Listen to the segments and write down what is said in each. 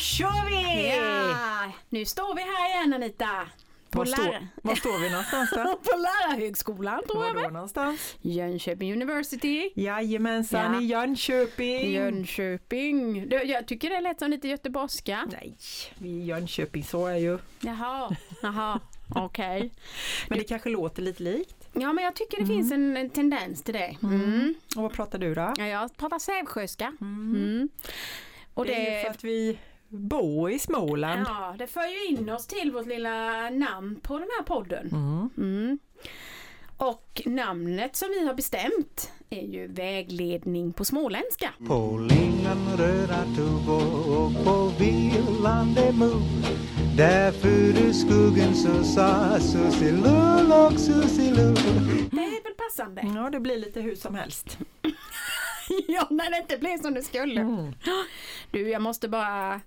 kör vi! Ja, nu står vi här igen Anita. På, Var, står, lär... var står vi någonstans då? på Lärarhögskolan tror Var jag då väl? någonstans? Jönköping University. Jajamensan, Ja. i Jönköping. Jönköping. Du, jag tycker det lät som lite göteborgska. Nej, vi är i Jönköping så är ju. Jaha, jaha, okej. Men det kanske låter lite likt. Ja men jag tycker det finns en, en tendens till det. Mm. Och vad pratar du då? Ja, jag pratar sävsjöska. Mm. Och det är ju för att vi bor i Småland. Ja, det för ju in oss till vårt lilla namn på den här podden. Mm. Mm. Och namnet som vi har bestämt är ju vägledning på småländska. På lingon röda tuvor och på vilande mor Därför du skuggen så sa Susilull och Susilull Det är väl passande? Ja, det blir lite hur som helst. ja, när det inte blir som det skulle. Mm. Du, jag måste bara...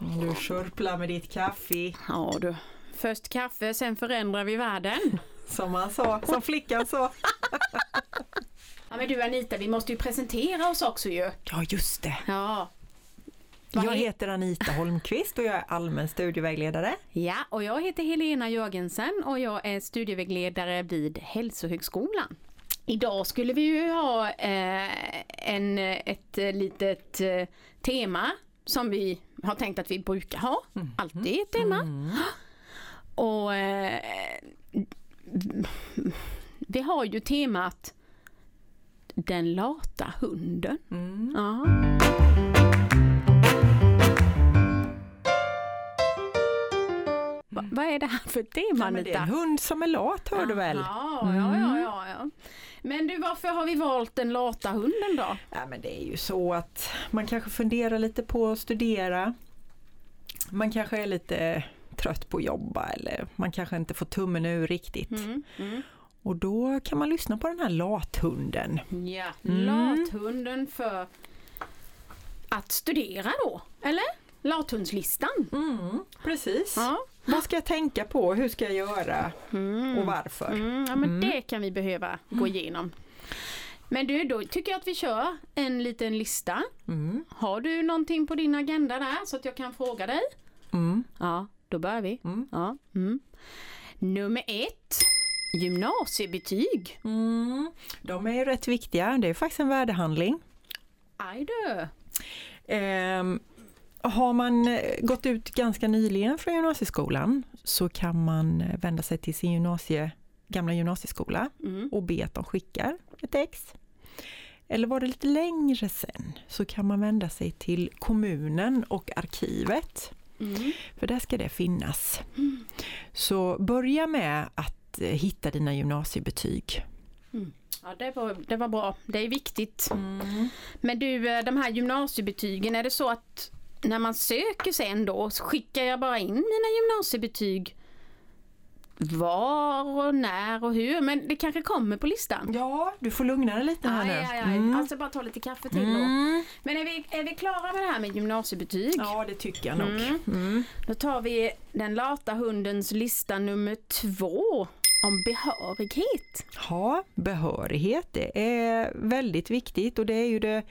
Du skörplar med ditt kaffe, Ja du. Först kaffe, sen förändrar vi världen. som han sa, som flickan sa. Ja men du Anita, vi måste ju presentera oss också ju. Ja, just det. Ja. Vad Jag he- heter Anita Holmqvist och jag är allmän studievägledare. Ja, och jag heter Helena Jörgensen och jag är studievägledare vid Hälsohögskolan. Idag skulle vi ju ha eh, en, ett litet eh, tema som vi har tänkt att vi brukar ha. Alltid ett tema. Och eh, vi har ju temat Den lata hunden. Ja. Va, vad är det här för tema Ja, det är en hund som är lat, hör du väl? Ja, ja, ja, ja, ja. Men du, varför har vi valt den lata hunden då? Ja, men det är ju så att man kanske funderar lite på att studera. Man kanske är lite trött på att jobba eller man kanske inte får tummen ur riktigt. Mm, mm. Och då kan man lyssna på den här lathunden. Ja, Mm. lathunden för att studera då, eller? Lathundslistan. Mm, precis. Ja. Vad ska jag tänka på? Hur ska jag göra? Mm. Och varför? Mm, ja, men det kan vi behöva gå igenom. Men du, då tycker jag att vi kör en liten lista. Mm. Har du någonting på din agenda där så att jag kan fråga dig? Mm. Ja, då börjar vi. Mm. Ja. Mm. Nummer ett, gymnasiebetyg. Mm. De är ju rätt viktiga. Det är faktiskt en värdehandling. Aj du. Ehm, har man eh, gått ut ganska nyligen från gymnasieskolan så kan man eh, vända sig till sin gymnasie, gamla gymnasieskola Mm. och be att de skickar ett ex. Eller var det lite längre sen så kan man vända sig till kommunen och arkivet. Mm. För där ska det finnas. Så börja med att eh, hitta dina gymnasiebetyg. Ja, det var, det var bra. Det är viktigt. Men du, de här gymnasiebetygen, är det så att när man söker sen då, så skickar jag bara in mina gymnasiebetyg var och när och hur? Men det kanske kommer på listan? Ja, du får lugna dig lite här Aj, nu. aj, aj. Mm. Alltså bara ta lite kaffe till då. Mm. Men är vi, är vi klara med det här med gymnasiebetyg? Ja, det tycker jag nog. Mm. Mm. Då tar vi den lata hundens lista nummer två om behörighet. Ja, behörighet det är väldigt viktigt och det är ju det,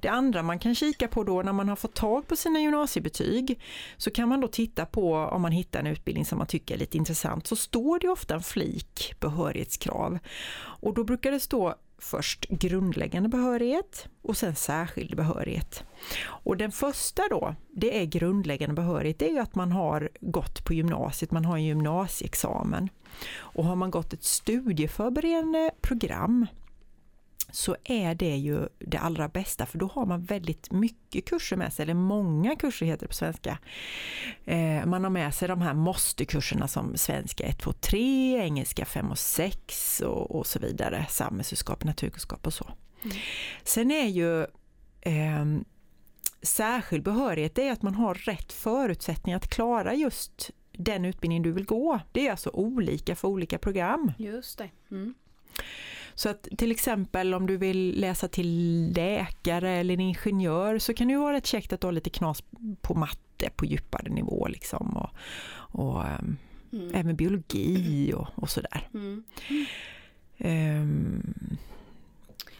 det andra man kan kika på då när man har fått tag på sina gymnasiebetyg. Så kan man då titta på om man hittar en utbildning som man tycker är lite intressant så står det ofta en flik behörighetskrav. Och då brukar det stå först grundläggande behörighet och sen särskild behörighet. Och den första då, det är grundläggande behörighet, det är ju att man har gått på gymnasiet, man har en gymnasieexamen. Och har man gått ett studieförberedande program så är det ju det allra bästa för då har man väldigt mycket kurser med sig, eller många kurser heter det på svenska. Eh, man har med sig de här måste-kurserna som svenska 1, 2, 3, engelska 5 och 6 och, och så vidare, samhällskunskap, naturkunskap och så. Sen är ju ehm, särskild behörighet det är att man har rätt förutsättningar att klara just den utbildning du vill gå. Det är alltså olika för olika program. Just det. Mm. Så att till exempel om du vill läsa till läkare eller ingenjör så kan det ju vara rätt käckt att du har lite knas på matte på djupare nivå liksom och, och ehm, Mm. även biologi och, och sådär. Mm. Ehm,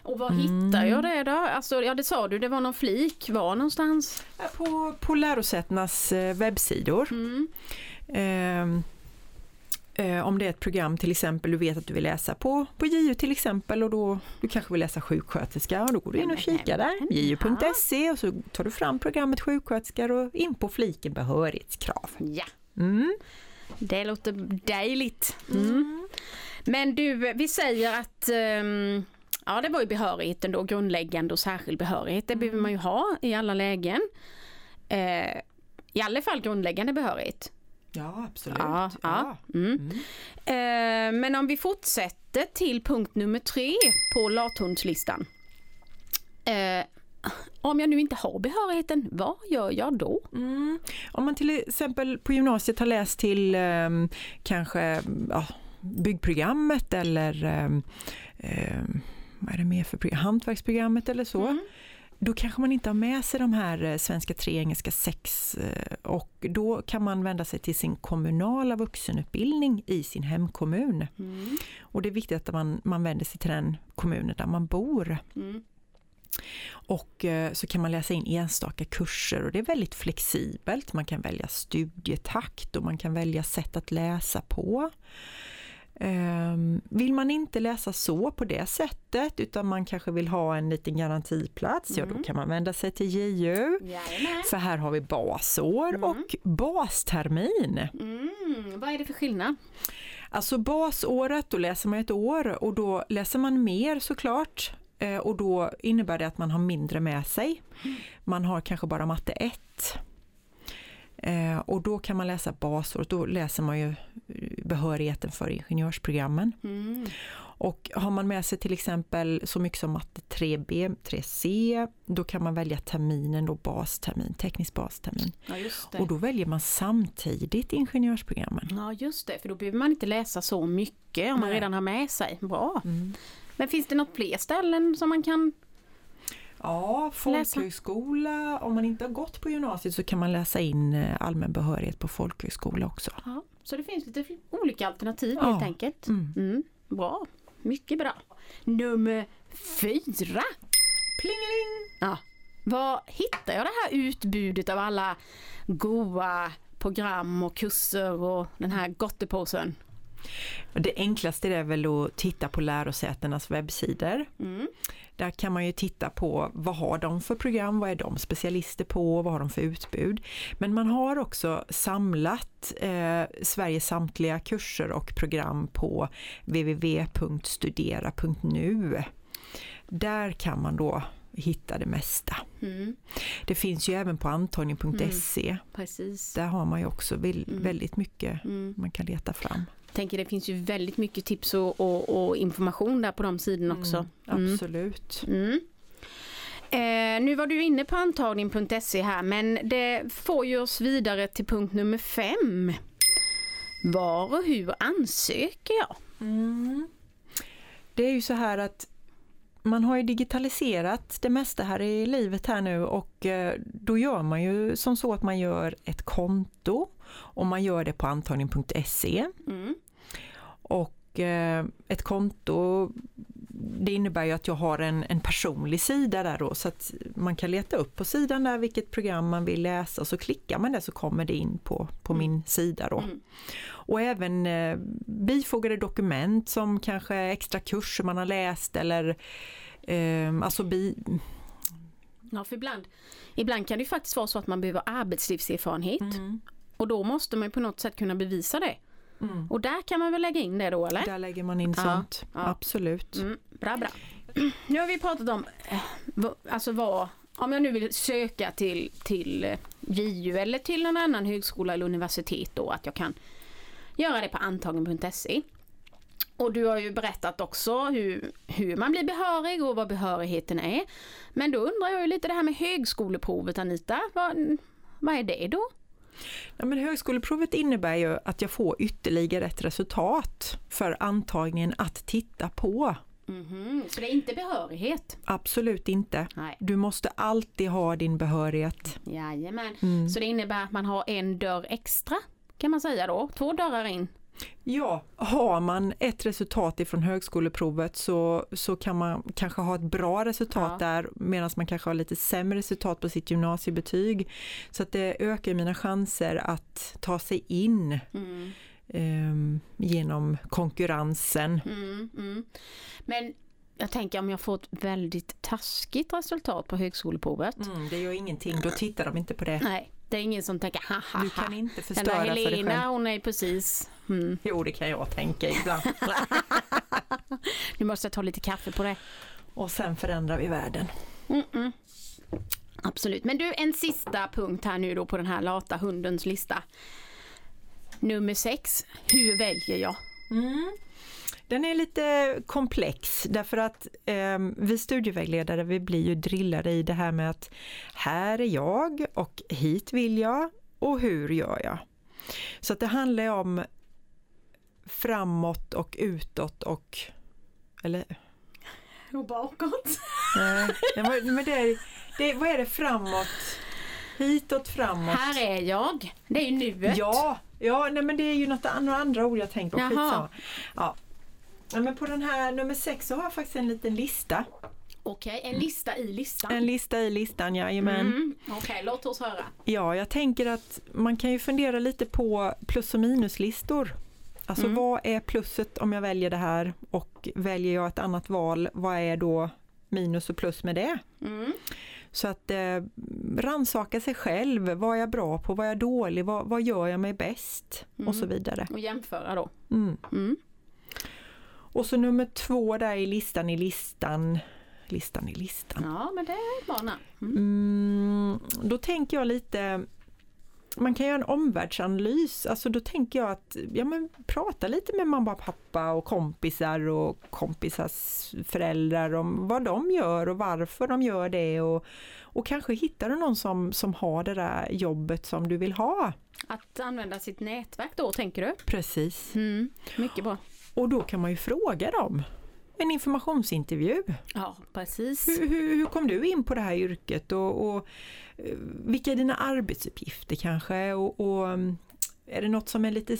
Och var hittar jag det då? Alltså, ja det sa du, det var någon flik. Var någonstans? På, på lärosätenas eh, webbsidor. Mm. Eh, om det är ett program till exempel du vet att du vill läsa på, på JU till exempel och då du kanske vill läsa sjuksköterska och då går du in och kikar där, ju.se och så tar du fram programmet sjuksköterskor och in på fliken behörighetskrav. Ja, Mm. det låter dejligt. Mm. Men du, vi säger att ehm, Ja det var ju behörigheten då, grundläggande och särskild behörighet. Det behöver man ju ha i alla lägen. Eh, I alla fall grundläggande behörighet. Ja absolut. Ja, ja. Mm. Eh, men om vi fortsätter till punkt nummer tre på lathundslistan. Eh, om jag nu inte har behörigheten, vad gör jag då? Mm. Om man till exempel på gymnasiet har läst till ehm, kanske ja, byggprogrammet eller ehm, vad är det mer för program? hantverksprogrammet eller så. Då kanske man inte har med sig de här eh, svenska 3, engelska 6 och då kan man vända sig till sin kommunala vuxenutbildning i sin hemkommun. Mm. Och det är viktigt att man, man vänder sig till den kommunen där man bor. Mm. Och eh, så kan man läsa in enstaka kurser och det är väldigt flexibelt. Man kan välja studietakt och man kan välja sätt att läsa på. Ehm, Vill man inte läsa så på det sättet utan man kanske vill ha en liten garantiplats, ja då Mm. kan man vända sig till JU. Jajamän. För här har vi basår Mm. och bastermin. Mm. Vad är det för skillnad? Alltså basåret, då läser man ett år och då läser man mer såklart. Eh, Och då innebär det att man har mindre med sig. Man har kanske bara matte 1. Eh, Och då kan man läsa basåret, då läser man ju eh, behörigheten för ingenjörsprogrammen. Mm. Och har man med sig till exempel så mycket som matte 3B, 3C, då kan man välja terminen då bastermin, teknisk bastermin. Ja. Och då väljer man samtidigt ingenjörsprogrammen. Ja just det, för då behöver man inte läsa så mycket om man Nej. redan har med sig. Bra. Mm. Men finns det något fler ställen som man kan... Ja, folkhögskola. Om man inte har gått på gymnasiet så kan man läsa in eh, allmän behörighet på folkhögskola också. Ja, så det finns lite olika alternativ Ja. helt enkelt. Mm. Mm. Bra, mycket bra. Nummer fyra. Plingeling! Ja. Var hittar jag det här utbudet av alla goa program och kurser och den här gottepåsen? Det enklaste är väl att titta på lärosätenas webbsidor. Mm. Där kan man ju titta på vad har de för program, vad är de specialister på, vad har de för utbud. Men man har också samlat eh, Sveriges samtliga kurser och program på www.studera.nu. Där kan man då hitta det mesta. Mm. Det finns ju även på antagning.se. Precis. Där har man ju också Mm. väldigt mycket Mm. man kan leta fram. Tänker det finns ju väldigt mycket tips och, och, och information där på de sidorna också. Mm. Absolut. Mm. Eh, nu var du inne på antagning.se här men det får ju oss vidare till punkt nummer fem. Var och hur ansöker jag? Mm. Det är ju så här att man har ju digitaliserat det mesta här i livet här nu och eh, då gör man ju som så att man gör ett konto och man gör det på antagning.se Mm. Och eh, ett konto det innebär ju att jag har en, en personlig sida där då så att man kan leta upp på sidan där vilket program man vill läsa och så klickar man det så kommer det in på, på Mm. min sida då. Mm. Och även eh, bifogade dokument som kanske extra kurser man har läst eller eh, alltså bi, Ja, för ibland, ibland kan det ju faktiskt vara så att man behöver arbetslivserfarenhet Mm. och då måste man ju på något sätt kunna bevisa det. Mm. Och där kan man väl lägga in det då eller? Där lägger man in Ja, sånt, ja. absolut. Mm, bra, bra. Nu har vi pratat om, eh, alltså vad, om jag nu vill söka till, till eh, JU eller till någon annan högskola eller universitet då, att jag kan göra det på antagen.se. Och du har ju berättat också hur, hur man blir behörig och vad behörigheten är. Men då undrar jag ju lite det här med högskoleprovet Anita, vad, vad är det då? Ja, men högskoleprovet innebär ju att jag får ytterligare ett resultat för antagningen att titta på. Mhm, Så det är inte behörighet? Absolut inte. Nej. Du måste alltid ha din behörighet. Jajamän. Mm. Så det innebär att man har en dörr extra kan man säga då, två dörrar in. Ja, har man ett resultat ifrån högskoleprovet så, så kan man kanske ha ett bra resultat Ja. där medan man kanske har lite sämre resultat på sitt gymnasiebetyg. Så att det ökar mina chanser att ta sig in Mm. ehm, genom konkurrensen. Mm, mm. Men jag tänker om jag får ett väldigt taskigt resultat på högskoleprovet. Mm, det gör ingenting, då tittar de inte på det. Nej, det är ingen som tänker haha. Du kan inte Den förstöra där för dig Helena själv. hon är precis. Mm. Jo, det kan jag tänka ibland. Nu måste jag ta lite kaffe på det. Och sen förändrar vi världen. Mm-mm. Absolut. Men du, en sista punkt här nu då på den här lata hundens lista. Nummer sex. Hur väljer jag? Den är lite komplex därför att eh, vi studievägledare vi blir ju drillade i det här med att här är jag och hit vill jag och hur gör jag? Så det handlar om framåt och utåt och eller Och bakåt. nej, men det, är- det, vad är det framåt? Hitåt, framåt? Här är jag. Det är ju nuet. Ja, ja nej, men det är ju något, några andra ord jag tänker på. Skitsamma. Ja. Ja, men på den här nummer sex så har jag faktiskt en liten lista. Okej, en lista i listan. En lista i listan, jajamän. Mm. Okej, låt oss höra. Ja, jag tänker att man kan ju fundera lite på plus och minuslistor. Alltså Mm. vad är plusset om jag väljer det här och väljer jag ett annat val, vad är då minus och plus med det? Mm. Så att eh, rannsaka sig själv, vad är jag bra på, vad är jag dålig, vad, vad gör jag mig bäst och så vidare. Och jämföra då. Mm. Mm. Och så nummer två där i listan i listan, listan i listan. Ja, men det är namn. Mm. Mm, då tänker jag lite, man kan göra en omvärldsanalys, alltså då tänker jag att ja, men, prata lite med mamma och pappa och kompisar och kompisars föräldrar om vad de gör och varför de gör det och, och kanske hittar du någon som, som har det där jobbet som du vill ha. Att använda sitt nätverk då, tänker du? Precis. Mm. Mycket bra. Och då kan man ju fråga dem. En informationsintervju. Ja, precis. Hur, hur, hur kom du in på det här yrket och, och eh, vilka är dina arbetsuppgifter kanske? Och, och mm, är det något som är lite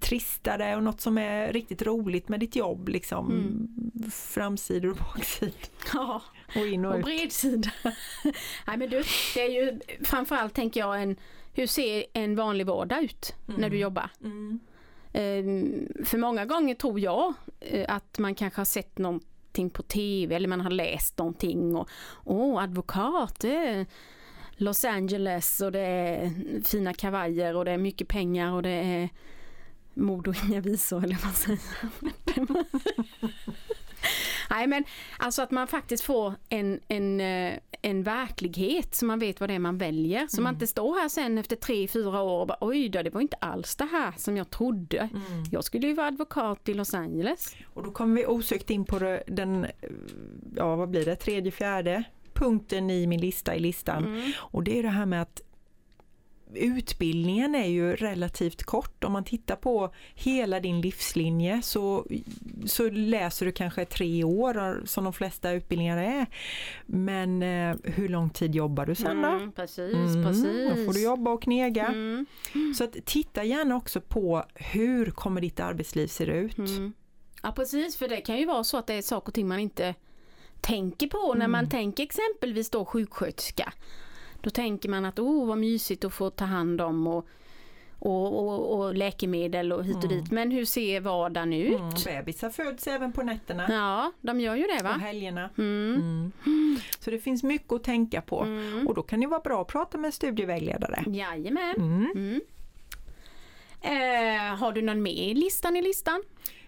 tristare och något som är riktigt roligt med ditt jobb? Liksom? Mm. Framsidor och baksidor Ja, och in och och bredsida. Nej men du, det är ju framförallt tänker jag en, hur ser en vanlig vardag ut när du jobbar? Mm. Ehm, för många gånger tror jag eh, att man kanske har sett någonting på TV eller man har läst någonting och åh, advokat, det är Los Angeles och det är fina kavajer och det är mycket pengar och det är mord och inga visor eller vad säger? Nej men alltså att man faktiskt får en, en, eh, en verklighet så man vet vad det är man väljer. Så man inte står här sen efter tre, fyra år och bara oj då, det var inte alls det här som jag trodde. Jag skulle ju vara advokat i Los Angeles. Och då kommer vi osökt in på den, ja vad blir det, tredje, fjärde punkten i min lista i listan. Mm. Och det är det här med att utbildningen är ju relativt kort. Om man tittar på hela din livslinje så, så läser du kanske tre år som de flesta utbildningar är. Men eh, hur lång tid jobbar du sen då? Mm, precis, Mm, precis. Då får du jobba och knega. Mm, Så att titta gärna också på hur kommer ditt arbetsliv se ut? mm. Ja precis, för det kan ju vara så att det är saker och ting man inte tänker på när man tänker exempelvis då sjuksköterska. Då tänker man att oh vad mysigt att få ta hand om och, och, och, och läkemedel och hit och dit. Men hur ser vardagen ut? Mm, bebisar föds även på nätterna Ja, de gör ju det och va? helgerna. Mm. Mm. Så det finns mycket att tänka på. Och då kan det vara bra att prata med studievägledare. Jajamän. Mm. Mm. Eh, har du någon mer i listan i listan?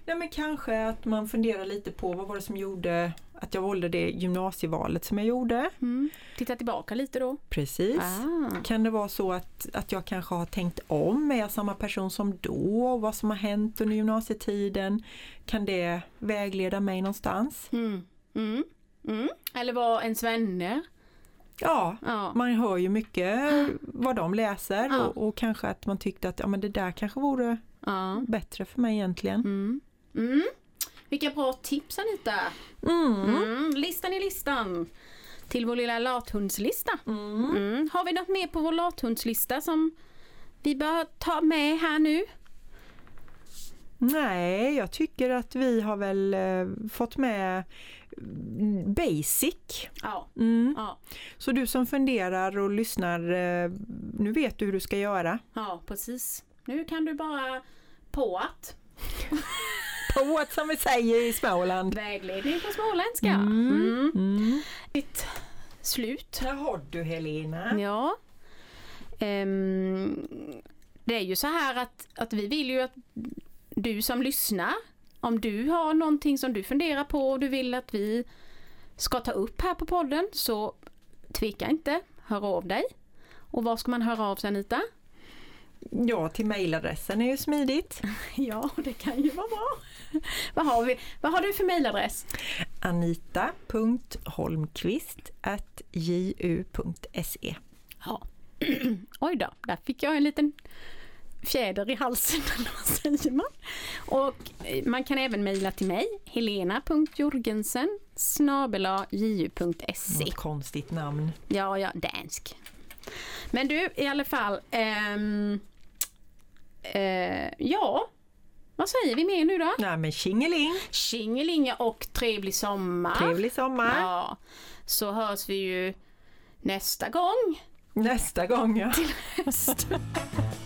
Nej, men kanske att man funderar lite på vad var det som gjorde att jag valde det gymnasievalet som jag gjorde. Mm. Titta tillbaka lite då. Precis. Ah. Kan det vara så att, att jag kanske har tänkt om? Är jag samma person som då? Vad som har hänt under gymnasietiden? Kan det vägleda mig någonstans? Mm. Mm. Mm. Eller var ens vänner. Ja, Ja. man hör ju mycket vad de läser Ja. och, och kanske att man tyckte att ja, men det där kanske vore ja. bättre för mig egentligen. Mm. Mm. Vilka bra tips Anita! Mm. Mm. Listan i listan. Till vår lilla lathundslista. Mm. Mm. Har vi något mer på vår lathundslista som vi bör ta med här nu? Nej, jag tycker att vi har väl eh, fått med basic. Ja. Mm. Ja, Så du som funderar och lyssnar, eh, nu vet du hur du ska göra. ja, precis. Nu kan du bara på att. På att som vi säger i Småland. Vägledning på småländska. Mm. Mm. Mm. Ditt slut. Där har du Helena. Ja. Ehm, det är ju så här att, att vi vill ju att du som lyssnar, om du har någonting som du funderar på och du vill att vi ska ta upp här på podden så tveka inte, hör av dig. Och var ska man höra av sig Anita? Ja, till mejladressen är ju smidigt. Ja, det kan ju vara bra. vad, har vi, vad har du för mejladress? anita.holmqvist.ju.se Ja. Oj då, där fick jag en liten fjäder i halsen, eller vad säger man? Och eh, man kan även mejla till mig, helena.jorgensen ju.se. Konstigt namn. Ja, ja, dansk. Men du, i alla fall. ehm, eh, ja, vad säger vi mer nu då? Nej men tjingeling! Tjingelinge och trevlig sommar. Trevlig sommar! Ja, så hörs vi ju nästa gång. Nästa gång ja. Höst.